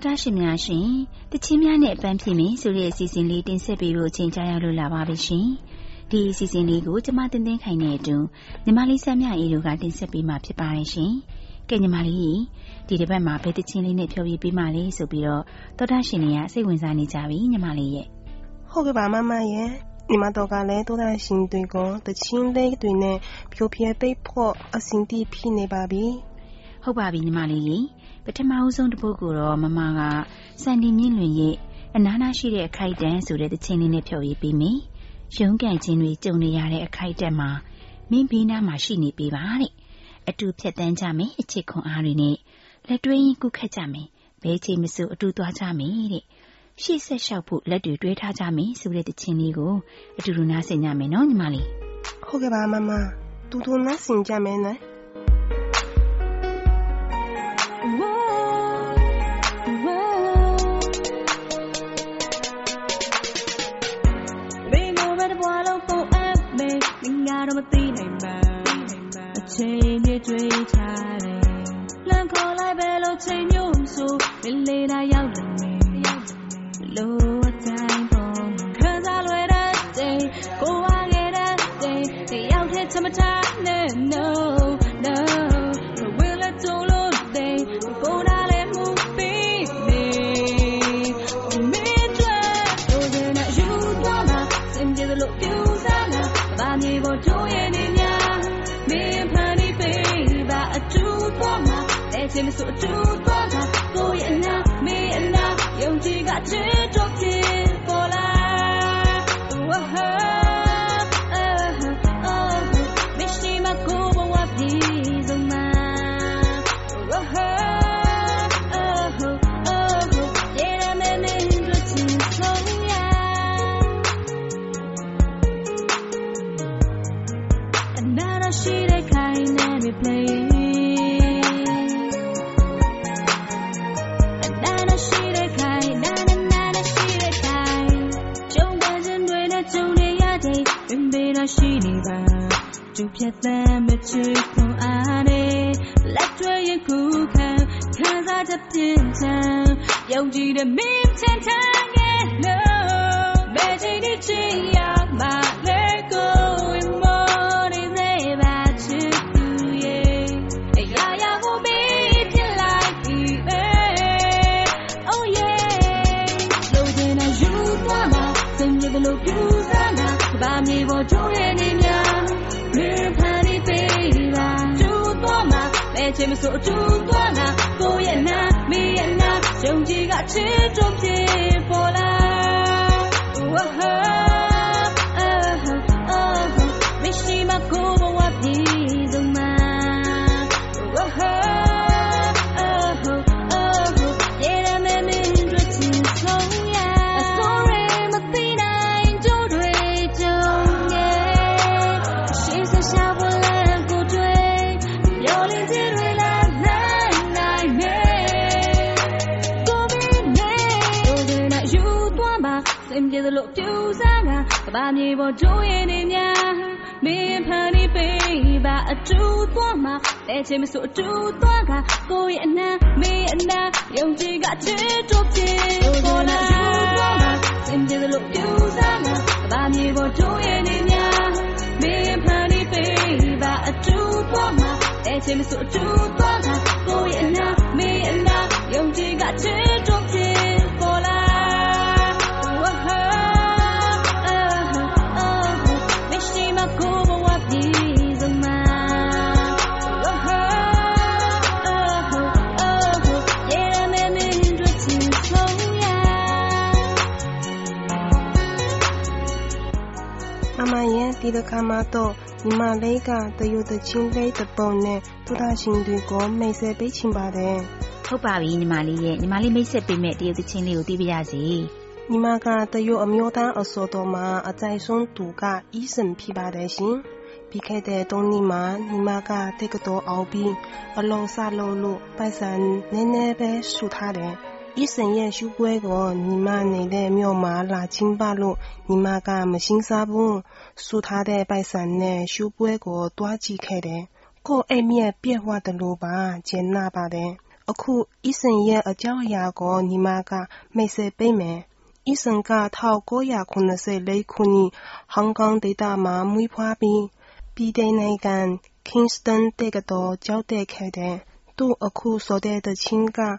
တော်တာရှင်များရှင်တချင်းများနဲ့အပန်းဖြေမယ်ဆိုတဲ့အစီအစဉ်လေးတင်ဆက်ပေးလို့အချိန်ကြာရောက်လို့လာပါပြီရှင်ဒီအစီအစဉ်လေးကိုကျမတင်သိခိုင်နေတူညီမလေးဆက်မြအေးတို့ကတင်ဆက်ပေးမှာဖြစ်ပါတယ်ရှင်ကဲညီမလေးဒီတစ်ပတ်မှာဘယ်တချင်းလေးနဲ့ဖြောပြပေးမှလဲဆိုပြီးတော့တော်တာရှင်တွေကစိတ်ဝင်စားနေကြပြီညီမလေးရဲ့ဟုတ်ကဲ့ပါမမရဲ့ညီမတို့ကလည်းတော်တာရှင်တွေကိုတချင်းလေးတွေနဲ့ဖြိုပြပေးဖို့အစဉ်တည်းဖြစ်နေပါပြီဟုတ်ပါပြီညီမလေး ပထမအဆုံးတစ်ပုဒ်ကိုတော့မမကစန်ဒီမြင့်လွင်ရဲ့အနားနာရှိတဲ့အခိုက်တန်းဆိုတဲ့တခြင်းလေးနဲ့ဖြော်ရည်ပေးမယ်။ရုံးကန်ခြင်းတွေကြုံနေရတဲ့အခိုက်တက်မှာမင်းဘေးနားမှာရှိနေပေးပါတဲ့အတူဖြတ်တန်းကြမယ်အချစ်ခွန်အားတွေနဲ့လက်တွဲရင်ကုခတ်ကြမယ်ဘဲချိန်မစို့အတူသွားကြမယ်တဲ့ရှေ့ဆက်လျှောက်ဖို့လက်တွေတွဲထားကြမယ်ဆိုတဲ့တခြင်းလေးကိုအတူတူနားဆင်ကြမယ်နော်ညီမလေးဟုတ်ကဲ့ပါမမတူတူနားဆင်ကြမယ်နော် ချင်းမဆိုအတူသွားကကိုရဲ့အနာမေးအနာ replaying 谁没说住多难，不也难，没也难，用几个尺中间。 ယုံကြည်ကချစ်တော့ဖြစ်ပေါ်လာစင်ကြလို့ပြူစားမှာဘာမြေပေါ်တို့ရဲ့နေများမေးဖန်နေပေးပါအတူသွားမှာတဲ့ချင်းမဆိုအတူသွားကကိုရဲ့အနာမေးအနာယုံကြည်ကချစ်တော့ဖြစ် ဒီတခါမှာတော့ညီမလေးကတရုတ်တချင်းလေးတပုံနဲ့သူသားရှင်တွေကိုမိတ်ဆက်ပေးချင်ပါတယ်ဟုတ်ပါပြီညီမလေးရဲ့ညီမလေးမိတ်ဆက်ပေးမဲ့တရုတ်တချင်းလေးကိုသိပြရစီညီမကတရုတ်အမျိုးသားအစောတော်မှာအကြိုက်ဆုံးသူက医生ဖြစ်ပါတယ်ရှင်ပြီးခဲ့တဲ့တုန်းကမှညီမကတက္ကသိုလ်အောင်ပြီးအလုံးစလုံးလို့ပိုက်ဆံနည်းနည်းပဲစုထားတယ် 医生ရဲ့ရှုပွဲကိုညီမနေတဲ့မြို့မှာလာကျင်းပလို့ညီမကမရှင်းစားဘူးစုထားတဲ့ပိုက်ဆံနဲ့ရှုပွဲကိုတွားကြည့်ခဲ့တယ်။ကိုယ့်အိမ်မြက်ပြည့်ဝတယ်လို့ပါကျင်နာပါတယ်။အအခုဤစင်ရဲ့အကြောင်းအရာကိုညီမကမိတ်ဆက်ပေးမယ်။ဤစင်က1994ခုနှစ်ဟောင်ကောင်ဒေသမမွေးဖွားပြီးပြည်ထောင်နိုင်ငံ Kingston တက္ကသိုလ်ကျောင်းတက်ခဲ့တယ်။သူအခုဆိုတဲ့သချင်းကအရင်တီးဆိုတဲ့သချင်းထက်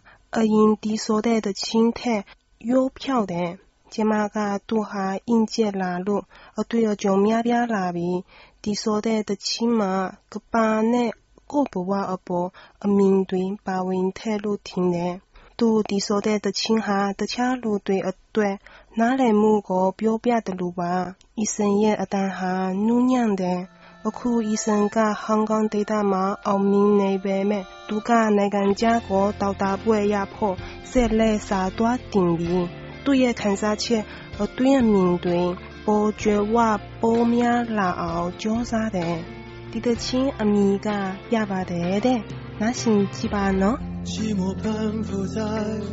ရိုးဖြောင့်တယ်။ကျမကသူဟာအင်ကျက်လာလို့အတွေ့အကြုံများပြားလာပြီးတီးဆိုတဲ့သချင်းမှာကမ္ဘာနဲ့ကိုယ့်ဘဝအပေါ်အမြင်တွေပါဝင်ထည့်လို့ထင်တယ်။သူတီးဆိုတဲ့သချင်းဟာတခြားလူတွေအတွက်နားလည်မှုကိုပြောပြသလိုပါ။ဤစင်ရဲ့ အသံဟာနူးညံ့တယ်။အခုဤစင်ကဟောင်ကောင်ဒေသမှာအောင်မြင်နေပေမဲ့သူကနိုင်ငံခြားကိုတောက်တာပွဲရဖို့ဆက်လက်စာသွားတင်ပြီးသူ့ရဲ့ခံစားချက်အတွင်းအမြင်တွေပိုကြွယ်ဝပိုများလာအောင်ကြိုးစားတယ်။ဒီတချင်းအမိကပြပါတယ်တဲ့။နားရှင်ကြည့်ပါနော်။ 寂寞攀附在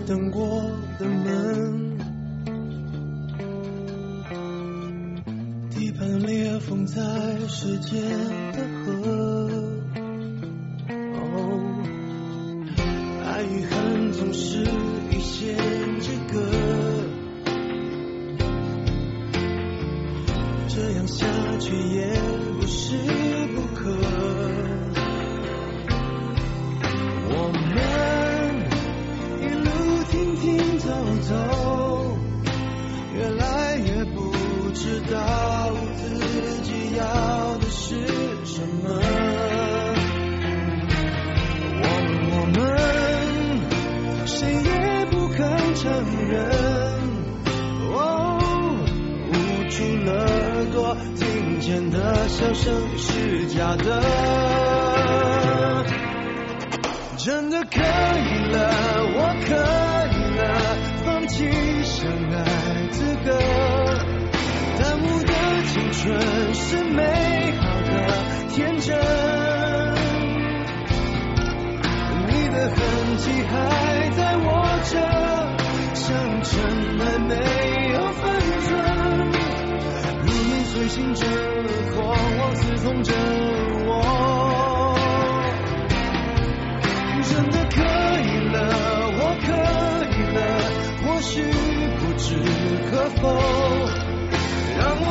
等过的门，地盘 封在时间的河。哦，爱与恨总是捂住了耳朵，听见的笑声是假的。真的可以了，我可以了，放弃相爱资格。耽误的青春是美好的天真，你的痕迹还在我这，像尘埃没影随形着，狂妄刺痛着我。真的可以了，我可以了，或许不知可否，让我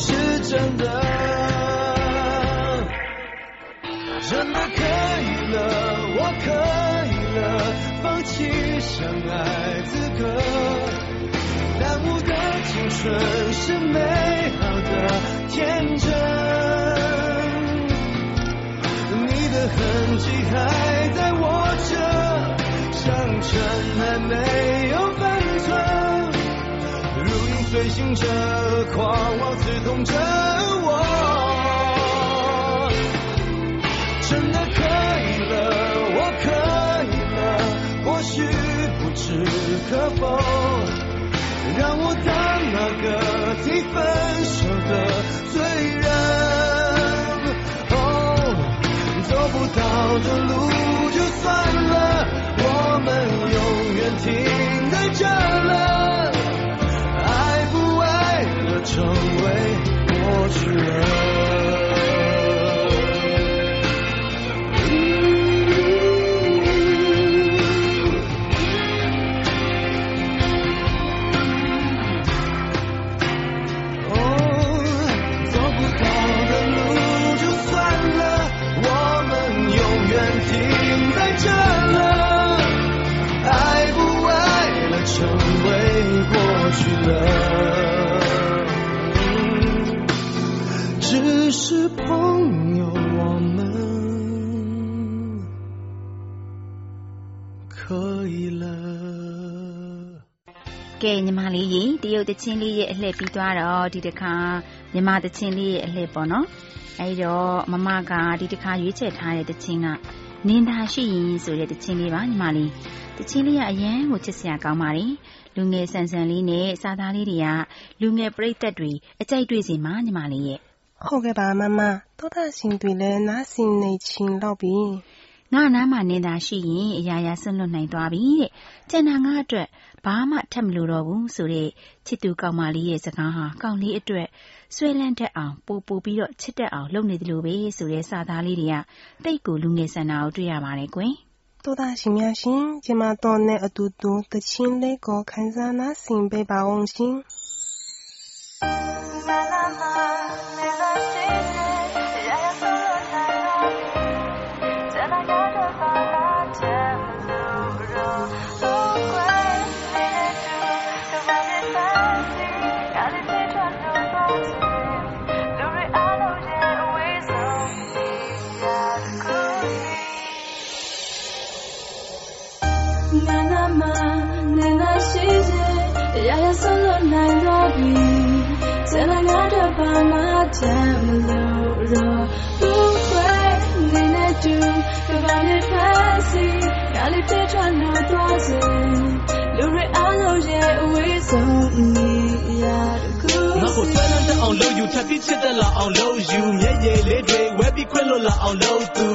是真的，真的可以了，我可以了，放弃相爱资格，耽误的青春是美好的天真。你的痕迹还在我这，像尘埃没追寻着，狂妄刺痛着我。真的可以了，我可以了，或许不知可否，让我当那个提分手的罪人。哦，走不到的路就算了，我们永远停为过了。ကဲညီမလေးရေတရုတ်တချင်းလေးရဲ့အလှည့်ပြီးသွားတော့ဒီတစ်ခါမြန်မာတချင်းလေးရဲ့အလှည့်ပေါ့နော်အဲဒီတော့မမကဒီတစ်ခါရွေးချယ်ထားတဲ့တချင်းကနင်သာရှိရင်ဆိုတဲ့တချင်းလေးပါညီမလေးတချင်းလေးကအရန်ကိုချစ်စရာကောင်းပါတယ်လူငယ်ဆန်ဆန်လေးနဲ့စာသားလေးတွေကလူငယ်ပရိသတ်တွေအကြိုက်တွေ့စီမှာညီမလေးရဲ့ဟုတ်ကဲ့ပါမမတောတာရှင်တွေလည်းနားဆင်နေချင်းတော့ပြီ ငါနားမှာနင်သာရှိရင်အရာရာဆွန့်လွတ်နိုင်သွားပြီတဲ့ကျန်တာငါအတွက်ဘာမှထပ်မလို့တော့ဘူးဆိုတဲ့ချစ်သူကောင်မလေးရဲ့စကားဟာကောင်လေးအတွက်ဆွဲလန်းတတ်အောင်ပို့ပို့ပြီးတော့ချစ်တတ်အောင်လုပ်နေတယ်လို့ပဲဆိုတဲ့စာသားလေးတွေကတိတ်ကိုလူငယ်ဆန္ဒကိုတွေ့ရပါတယ်ကွယ်တောတာရှင်များရှင်ကျမတော့နဲ့အတူတူတချင်းလေးကိုခန်းစားနားဆ ထွက်လို့သွားစေလူတွေအားလုံးရဲ့အဝေးဆုံးနေရတခုငါ့ကိုဆွဲလန်းတတ်အောင်လုပ်ယူထပ်ပြီးချစ်သက်လာအောင်လုပ်ယူမျက်ရည်လေးတွေဝဲပြီးခွင့်လွတ်လာအောင်လုပ်သူ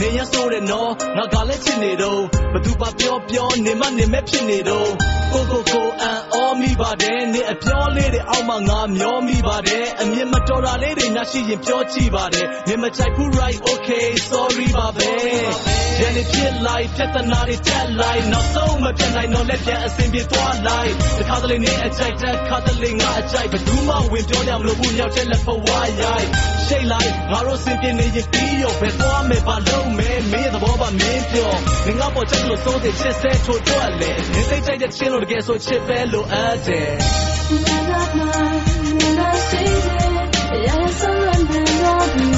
နေရဆိုးတဲ့နော်ငါကလည်းချစ်နေတော့ဘသူပါပြောပြောနေမနေမဲ့ဖြစ်နေတော့ကိုကိုကိုအန်အော မိပါတယ်နေအပြောလေးတွေအောက်မှာငါမျောမိပါတယ်အမြင်မတော်တာလေးတွေညာရှိရင်ပြောကြည့်ပါတယ်နေမကြိုက်ဘူး right okay sorry ပါပဲရန်နေဖြစ်လိုက်ပြဿနာတွေတက်လိုက်နောက်ဆုံးမဖြစ်နိုင်တော့လက်ပြန်အစင်ပြေသွားလိုက်တခါတလေနေအကြိုက်တက်ခါတလေငါအကြိုက်ဘယ်သူမှဝင်ပြောရမလို့ဘူးမြောက်ချက်လက်ဖဝါရိုက်ရှိတ်လိုက်ငါတို့စင်ပြနေရင်ပြီးရောဘယ်သွားမယ်ဘာလုပ်မယ်မင်းသဘောပါမင်းပြောငငါပေါ်ချက်လို့စိုးတဲ့ချစ်စဲထိုးတွက်လေနေစိတ်ကြိုက်တဲ့ချင်းလို့တကယ်ဆိုချစ်ပဲလို့အပ်တယ် Na na na na na say it ya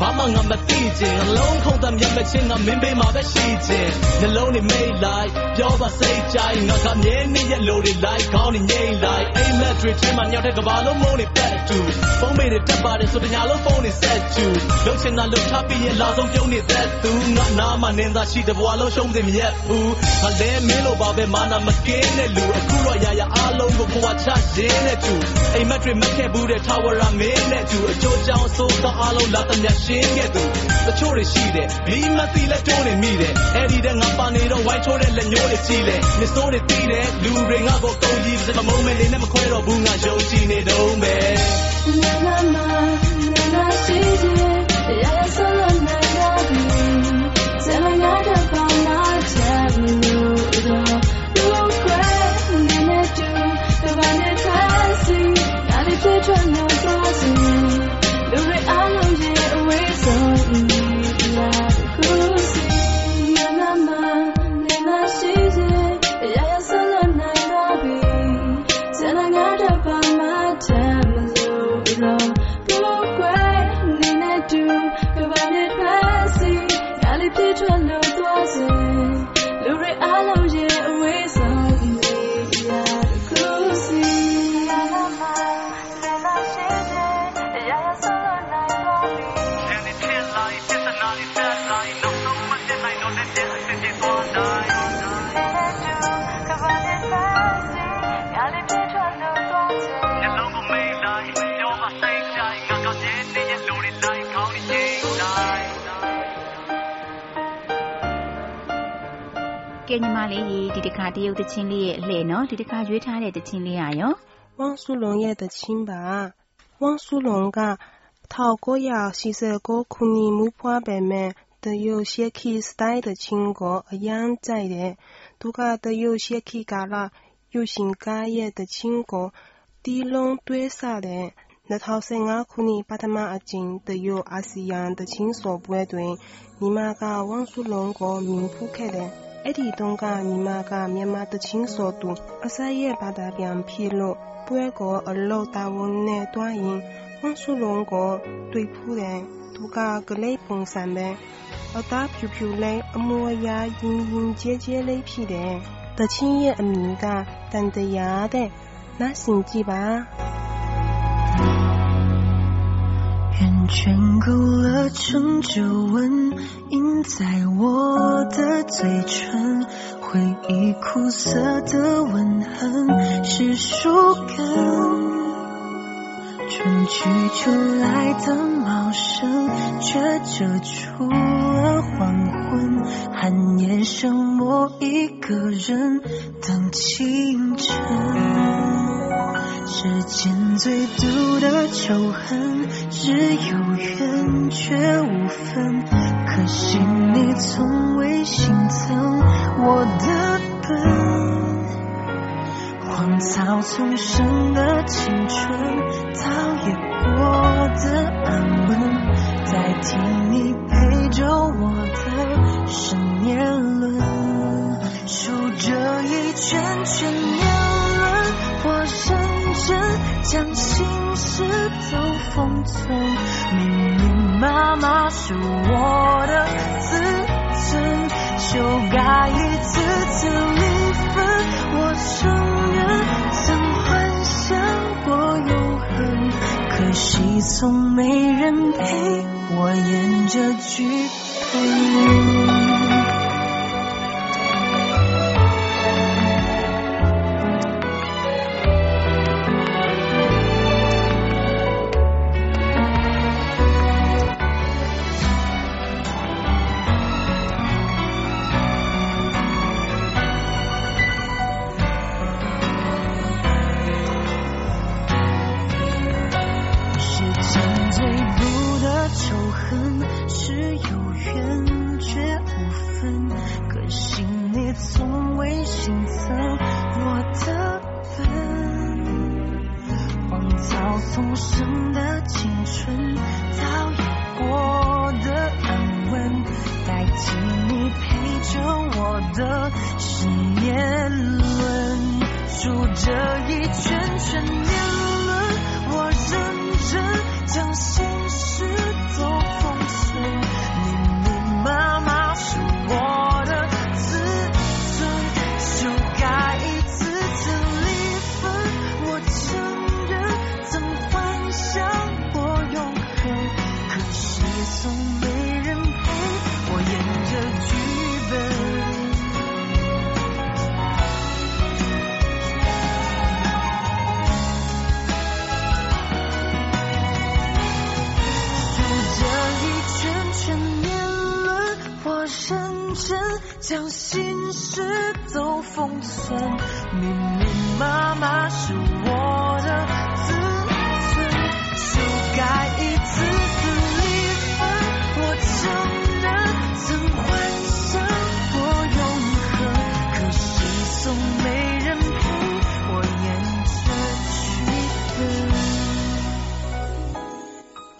ဘာမှငါမသိခြင်းနှလုံးခုန်တမ်းမျက်မချင်းငါမင်းပေးမှာပဲရှိခြင်းနှလုံးတွေမိတ်လိုက်ပြောပါစိတ်ကြိုင်ငါကမြဲနေရလို့တွေလိုက်ခေါင်းတွေငိမ့်လိုက်အိမ်မက်တွေချင်းမှညောက်တဲ့ကဘာလုံးမုန်းတွေပတ်တူဖုံးမေတွေတက်ပါတယ်ဆိုတညာလုံးဖုန်းတွေဆက်ကျူလှုပ်ချင်တာလှုပ်ထားပြီးရင်လာဆုံးပြုံးနေသက်သူငါနာမှနင်းသာရှိတဲ့ဘဝလုံးရှုံးတယ်မရက်ဘူးငါလဲမင်းလို့ပါပဲမာနာမကင်းတဲ့လူအခုတော့ရာရာအားလုံးကိုကိုယ်ကချရင်းတဲ့သူအိမ်မက်တွေမက်ခဲ့ဘူးတဲ့ tower ရမင်းတဲ့သူအကျိုးကြောင့်ဆိုတော့အားလုံးလာတမျက်ရှင်းခဲ့သူတချို့တွေရှိတယ်ဘီမသိလက်တိုးနေမိတယ်အဲ့ဒီတဲ့ငါပါနေတော့ဝိုင်းချိုးတဲ့လက်ညိုးတွေကြီးလေမစိုးတွေတီးတယ်လူတွေငါကိုကုန်ကြီးစမမုံမဲနေနဲ့မခွဲတော့ဘူးငါယုံကြည်နေတော့မယ် Na na na na na say it ya so lan တရုတ်တချင်းလေးရဲ့အလှည့်နော်ဒီတစ်ခါရွေးထားတဲ့တချင်းလေးอ่ะရောဝမ်ဆူလုံရဲ့တချင်းပါဝမ်ဆူလုံက1949ခုနှစ်မူဖွားပေမဲ့တရုတ်ရှေခီစတိုင်တချင်းကိုအရန်ကြိုက်တယ်သူကတရုတ်ရှေခီကလာယူရှင်ကားရဲ့တချင်းကိုတီလုံးတွဲဆတဲ့2015ခုနှစ်ပထမအကြိမ်တရုတ်အာဆီယံတချင်းစော်ပွဲတွင်ညီမကဝမ်ဆူလုံကိုမြင်ဖူးခဲ့တယ် အဲ့ဒီတုန်းကညီမကမြန်မာတချင်းစော်သူအစရဲ့ဘာသာပြန်ဖြစ်လို့ပွဲကိုအလို့တာဝန်နဲ့တွားရင်ဝမ်စုလုံးကိုတွေ့ဖူးတယ်။သူကကလေးပုံစံပဲ။အသားဖြူဖြူလေးအမွှေးရရင်ရင်ကျဲကျဲလေးဖြစ်တယ်။တချင်းရဲ့အမည်ကတန်တရာတဲ့။နားဆင်ကြည့်ပါ။ 厌倦勾勒成皱纹，印在我的嘴唇，回忆苦涩的吻痕是树根。春去秋来的茂盛，却遮住了黄昏。寒夜剩我一个人等清晨。世间最毒的仇恨，只有缘却无分。可惜你从未心疼我的笨。荒草丛生的青春，倒也过得安稳，代替你陪着我的是年轮，数着一圈圈将心事都封存，密密麻麻是我的自尊，修改一次次离分，我承认曾幻想过永恒，可惜从没人陪我演这剧本。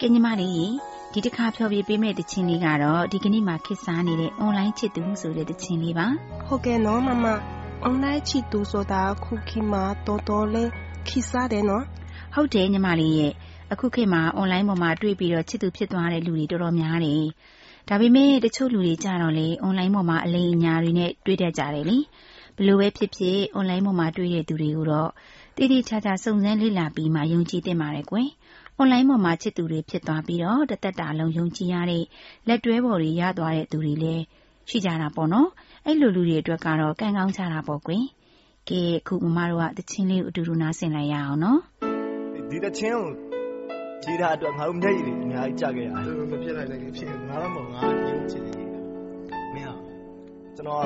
ကင်ညီမလေးဒီတစ်ခါဖျော်ပြပေးမယ့်တခြင်းလေးကတော့ဒီကနေ့မှခစ်စားနေတဲ့ online ချစ်သူဆိုတဲ့တခြင်းလေးပါဟုတ်ကဲ့နော်မမအွန်လိုင်းချစ်သူဆိုတာခုခေတ်မှာတော်တော်လေးခိစားတယ်နော်ဟုတ်တယ်ညီမလေးရဲ့အခုခေတ်မှာ online ပေါ်မှာတွေ့ပြီးတော့ချစ်သူဖြစ်သွားတဲ့လူတွေတော်တော်များတယ်ဒါပေမဲ့တချို့လူတွေကြတော့လေ online ပေါ်မှာအလိမ်အညာတွေနဲ့တွေ့တတ်ကြတယ်လေဘယ်လိုပဲဖြစ်ဖြစ် online ပေါ်မှာတွေ့တဲ့သူတွေကိုတော့တည်တည်ချာချာစုံစမ်းလေ့လာပြီးမှယုံကြည်သင့်ပါတယ်ကွယ် online ပေါ်မှာ ချစ်သူတွေ ဖြစ်သွားပြီးတော့တစ်သက်တာလုံး ယုံကြည်ရတဲ့ လက်တွဲပေါ်တွေ ရသွားတဲ့သူတွေလည်း ရှိကြတာပေါ့နော် အဲ့လို လူတွေအတွက်ကတော့ ကံကောင်းကြတာပေါ့ကွယ်ကဲအခု မမတို့ကတချင်းလေးကို အတူတူ နားဆင်လိုက်ရအောင်နော် ဒီတချင်းကိုကြည်တာအတွက် ငါတို့ မျက်ရည်တွေ အများကြီးကြခဲ့ရတယ် မဖြစ်လိုက်လည်းဖြစ်ငါတော့မဟုတ်ငါရုပ်ချင်နေမင်းဟာကျွန်တော်က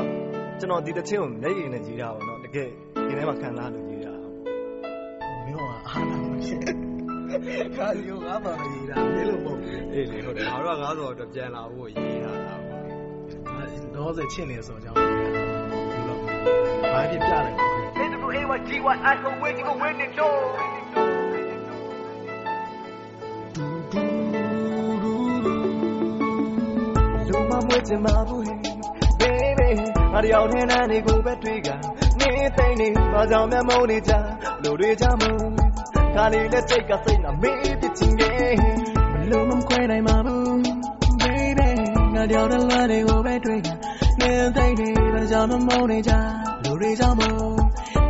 ကျွန်တော် ဒီတချင်းကို မျက်ရည်နဲ့ကြည်တာပါတော့တကယ်ဒီထဲမှာ ခံစားလို့ကြည်တာမျိုးကအားနာမဖြစ် ကားစီကိုငါ့မှာမရေးတာမြေလို့ပေါ့အေးလေဟုတ်တယ်ငါတို့ကားဆိုတော့ပြန်လာဖို့ရေးတာတော့ဆက်ချင်းနေဆိုကြောင်းဘာဖြစ်ပြလဲ Hey the boy hey what G what I can wake you when it door မွေးချင်ပါဘူး hey baby အရောင်နဲ့နာနေကိုပဲတွေ့ကနေသိနေပါကြောင့်မျက်မုံနေကြလူတွေကြမုံ ခါလေးလက်စိတ်ကစိတ်နာမေးပြချင်ရဲ့ဘလို့မခွဲနိုင်ပါဘူး baby ငါတယောက်နဲ့နာနေကိုပဲတွေ့ကနေသိနေဘာကြောင့်မျက်မုံနေကြလူတွေကြမို့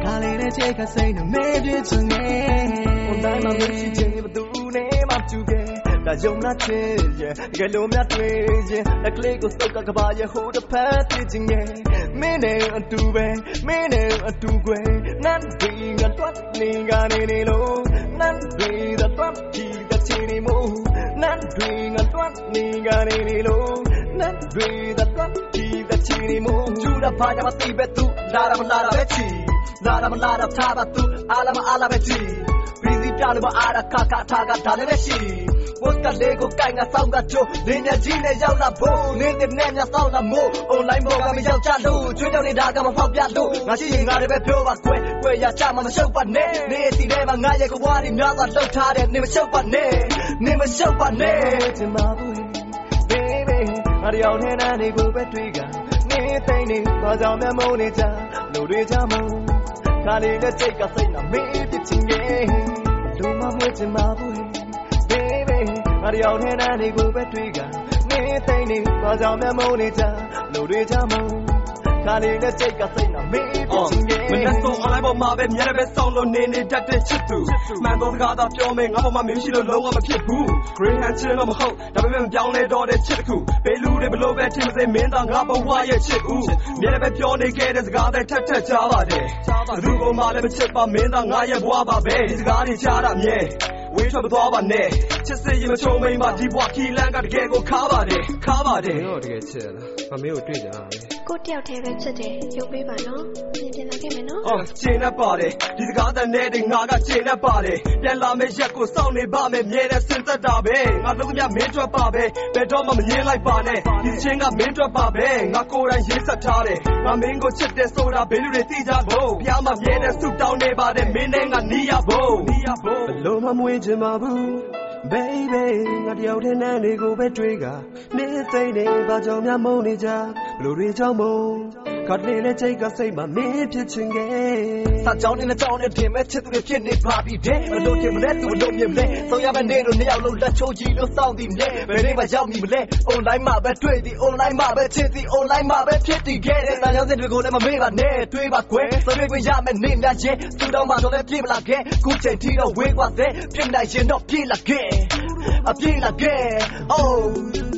ခါလေးလက်စိတ်ကစိတ်နာမေးပြချင်ရဲ့ဘုံတိုင်းမှာမရှိချင်ဘသူနဲ့မှတူခဲ့ဒါယုံနာချင်ရဲ့တကယ်လို့များတွေ့ရင်လက်ကလေးကိုစုပ်ကကပါရဲ့ဟိုတစ်ဖက်သိချင်ရဲ့မင်းနဲ့အတူပဲမင်းနဲ့အတူကွယ်နတ်ဒီငါတော့နေကနေနေလို့ နတ်ဒီတော့တော့ဒီတချီနေမို့နတ်ဒီငါတော့နေကနေနေလို့နတ်ဒီတော့တော့ဒီတချီနေမို့ကျူတာဖာညာမသိပဲသူလာရမလာရပဲချီလာရမလာရထားပါသူအားလာမအားလာ ပဲချီ busy ပြလို့မအားရခါခါထားကဒါလည်းပဲရှိဝတ်ကလေးကိုကိုင်ငါဆောင်ကချိုးလင်းနဲ့ကြီးနဲ့ရောက်လာဖို့နေတဲ့နဲ့ညဆောင်လာမို့ online ဘောကမရောက်ကြလို့ချွေးကြောင်နေတာကမဖောက်ပြလို့ငါရှိရင်ငါလည်းပဲပြောပါကွယ်ကွယ်ရချမမရှုပ်ပါနဲ့နေစီထဲမှာငါရဲ့ကဝါးတွေများစွာလှုပ်ထားတဲ့နေမရှုပ်ပါနဲ့နေမရှုပ်ပါနဲ့ချင်ပါဘူး baby ငါတယောက်နဲ့နာနေကိုပဲတွေ့ကနေသိနေဘာကြောင့်မျက်မုံနေကြလူတွေကြမို့ခါလေးလက်စိတ်ကစိတ်နာမေးပြချင်ရဲ့လူ မမွေးချင်ပါဘူး baby ငါတယောက်နဲ့နာနေကိုပဲတွေ့ကနေသိနေဘာကြောင့်မျက်မုံနေကြလူတွေကြမို့ ခါလေးလက်စိတ်ကစိတ်နာမေးပြချင်ရဲ့မနဲ့ဆုံး online ပေါ်မှာပဲမြဲတယ်ပဲစောင်းလို့နေနေတတ်တဲ့ချစ်သူမှန်တော့တကားသာပြောမယ်ငါပေါ်မှာမရှိလို့လုံးဝမဖြစ်ဘူး green hand ချင်တော့မဟုတ်ဒါပေမဲ့မပြောင်းလဲတော့တဲ့ချစ်တစ်ခုဘေးလူတွေဘလို့ပဲထင်မစေမင်းသားငါဘဝရဲ့ချစ်ဦးမြဲတယ်ပဲပြောနေခဲ့တဲ့စကားတွေထက်ထက်ကြားပါတယ်သူ့ကိုမှလည်းမချစ်ပါမင်းသားငါရဲ့ဘဝပါပဲဒီစကားတွေကြားတာမြဲဝေးထွက်မသွားပါနဲ့ချစ်စရင်မချုံမိန်ပါဒီဘွားခီလန်ကတကယ်ကိုခါပါတယ်ခါပါတယ်မင်းတို့တကယ်ချစ်လားမမင်းကိုတွေ့ကြတာလေ ကိုတယောက်တည်းပဲချစ်တယ်ရုပ်ပေးပါနော်ပြင်ပြင်လာခဲ့မယ်နော်အော်ကျင်းနေပါတယ်ဒီစကားတန်နဲ့ငါကကျင်းနေပါတယ်ပြန်လာမယ့်ရက်ကိုစောင့်နေပါမယ်မြဲတဲ့စင်သက်တာပဲငါတို့ကမြမင်းထွက်ပါပဲဘယ်တော့မှမငင်းလိုက်ပါနဲ့ဒီချင်းကမင်းထွက်ပါပဲငါကိုယ်တိုင်ရေးဆက်ထားတယ်ငါမင်းကိုချစ်တယ်ဆိုတာဘယ်လူတွေသိကြဖို့ဖျားမမြဲတဲ့ဆူတောင်းနေပါတယ်မင်းနဲ့ငါနီးရဖို့နီးရဖို့ဘလို့မမွေးချင်ပါဘူး baby ငါတယောက်တည်းနဲ့နေကိုပဲတွေ့ကနေ သိနေဘာကြောင့်များမုန်းနေကြဘလို့တွေကြောင့်မုန်းခတ်လေးနဲ့ချိတ်ကစိတ်မှာမင်းဖြစ်ချင်ခဲ့စာကြောင်းနဲ့ကြောင်းနဲ့တင်မဲ့ချစ်သူတွေဖြစ်နေပါပြီတဲ့ဘလို့တင်မလဲသူဘလို့မြင်မလဲဆုံးရမယ့်နေလို့နှစ်ယောက်လုံးလက်ချိုးကြည့်လို့စောင့်တည်နေဘယ်နေမှာရောက်နေမလဲ online မှာပဲတွေ့သည် online မှာပဲချစ်သည် online မှာပဲဖြစ်တည်ခဲ့တဲ့စာကြောင်းတွေကိုလည်းမမေ့ပါနဲ့တွေးပါကွယ်ဆွေးခွင့်ရမယ့်နေများချင်းသူတော်မှတော့လည်းပြေးမလာခဲ့ခုချိန်ထိတော့ဝေးกว่าတဲ့ပြင်နိုင်ရင်တော့ပြေးလာခဲ့အပြေးလာခဲ့ oh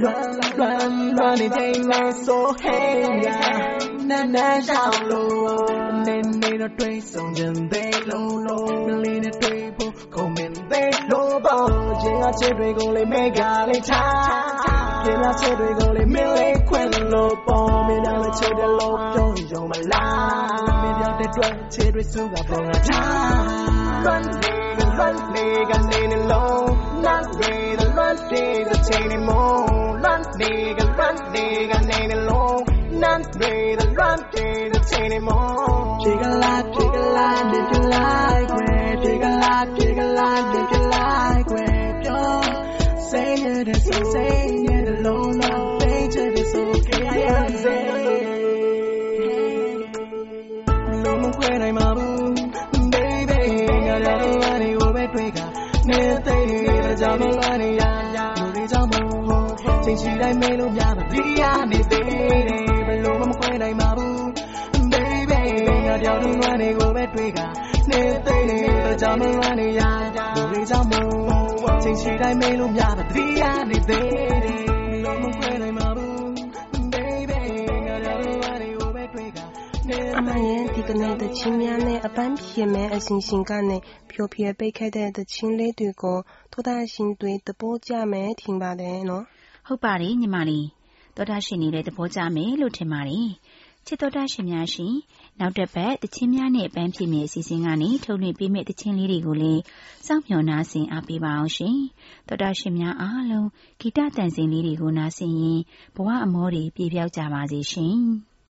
run run run it ain't so hey yeah နာနာရှောင်းလို့နေနေတော့တွေးဆုံးခြင်းသေးလုံးလုံးမလေးနဲ့တွေးဖို့ခုံမင်းသေးလို့ပေါ့ခြင်းအချစ်တွေကိုလေးမေကလေးထားကျင်းလာချစ်တွေကိုလေးမင်းလေးခွင့်လို့ပေါ့မင်းလည်းချစ်တယ်လို့ပြောရုံမလားမင်းပြောတဲ့အတွက်ချစ်တွေစုကပုံလာထား run run နေကနေနေလုံး not ready the run day the chain more run nigga run nigga name alone not ready the run day the chain more take a lot take a lot live your life where take a lot take a lot live your life where yo say it is so say it alone not think it is okay I am say no more when I'm out baby got a lot of over break နေသိတဲ့ကြောင့်မလွမ်းနေရလူတွေကြောင့်မို့ချိန်ရှိ ကြောက်လို့လွမ်းနေကိုပဲတွေ့ကနေသိတဲ့ကြောင့်မလွမ်းနေရလူတွေကြောင့်မို့ချိန်ရှိတိုင်းမေးလို့များပါဒီရနေသေးတယ်ဘယ်လိုမှမခွဲနိုင်ပါဘူး baby ငါကြောက်လို့လွမ်းနေကိုပဲတွေ့ကအမှန်ရင်ဒီကနေ့တချင်းများနဲ့အပန်းဖြေမဲ့အစဉ်စဉ်ကနေဖြိုဖြဲပိတ်ခဲ့တဲ့တချင်းလေးတွေကိုထိုတာရှင်တွေတပိုးကြမယ်ထင်ပါတယ်နော်ဟုတ်ပါတယ်ညီမလေးသောတာရှင်နေတဲ့သဘောကျမယ်လို့ထင်ပါတယ်ချစ်သောတာရှင်များရှင် နောက်တစ်ပတ် တချင်းများနဲ့အပန်းဖြေမယ့်အစီအစဉ်ကနေ ထုတ်လွှင့်ပေးမယ့်တချင်းလေးတွေကိုလည်း စောင့်မျှော် နားဆင်အားပေးပါအောင်ရှင် သောတာရှင်များအားလုံး ဂီတတန်စင်လေးတွေကို နားဆင်ရင်ဘဝအမောတွေ ပြေပြောက်ကြပါစေရှင်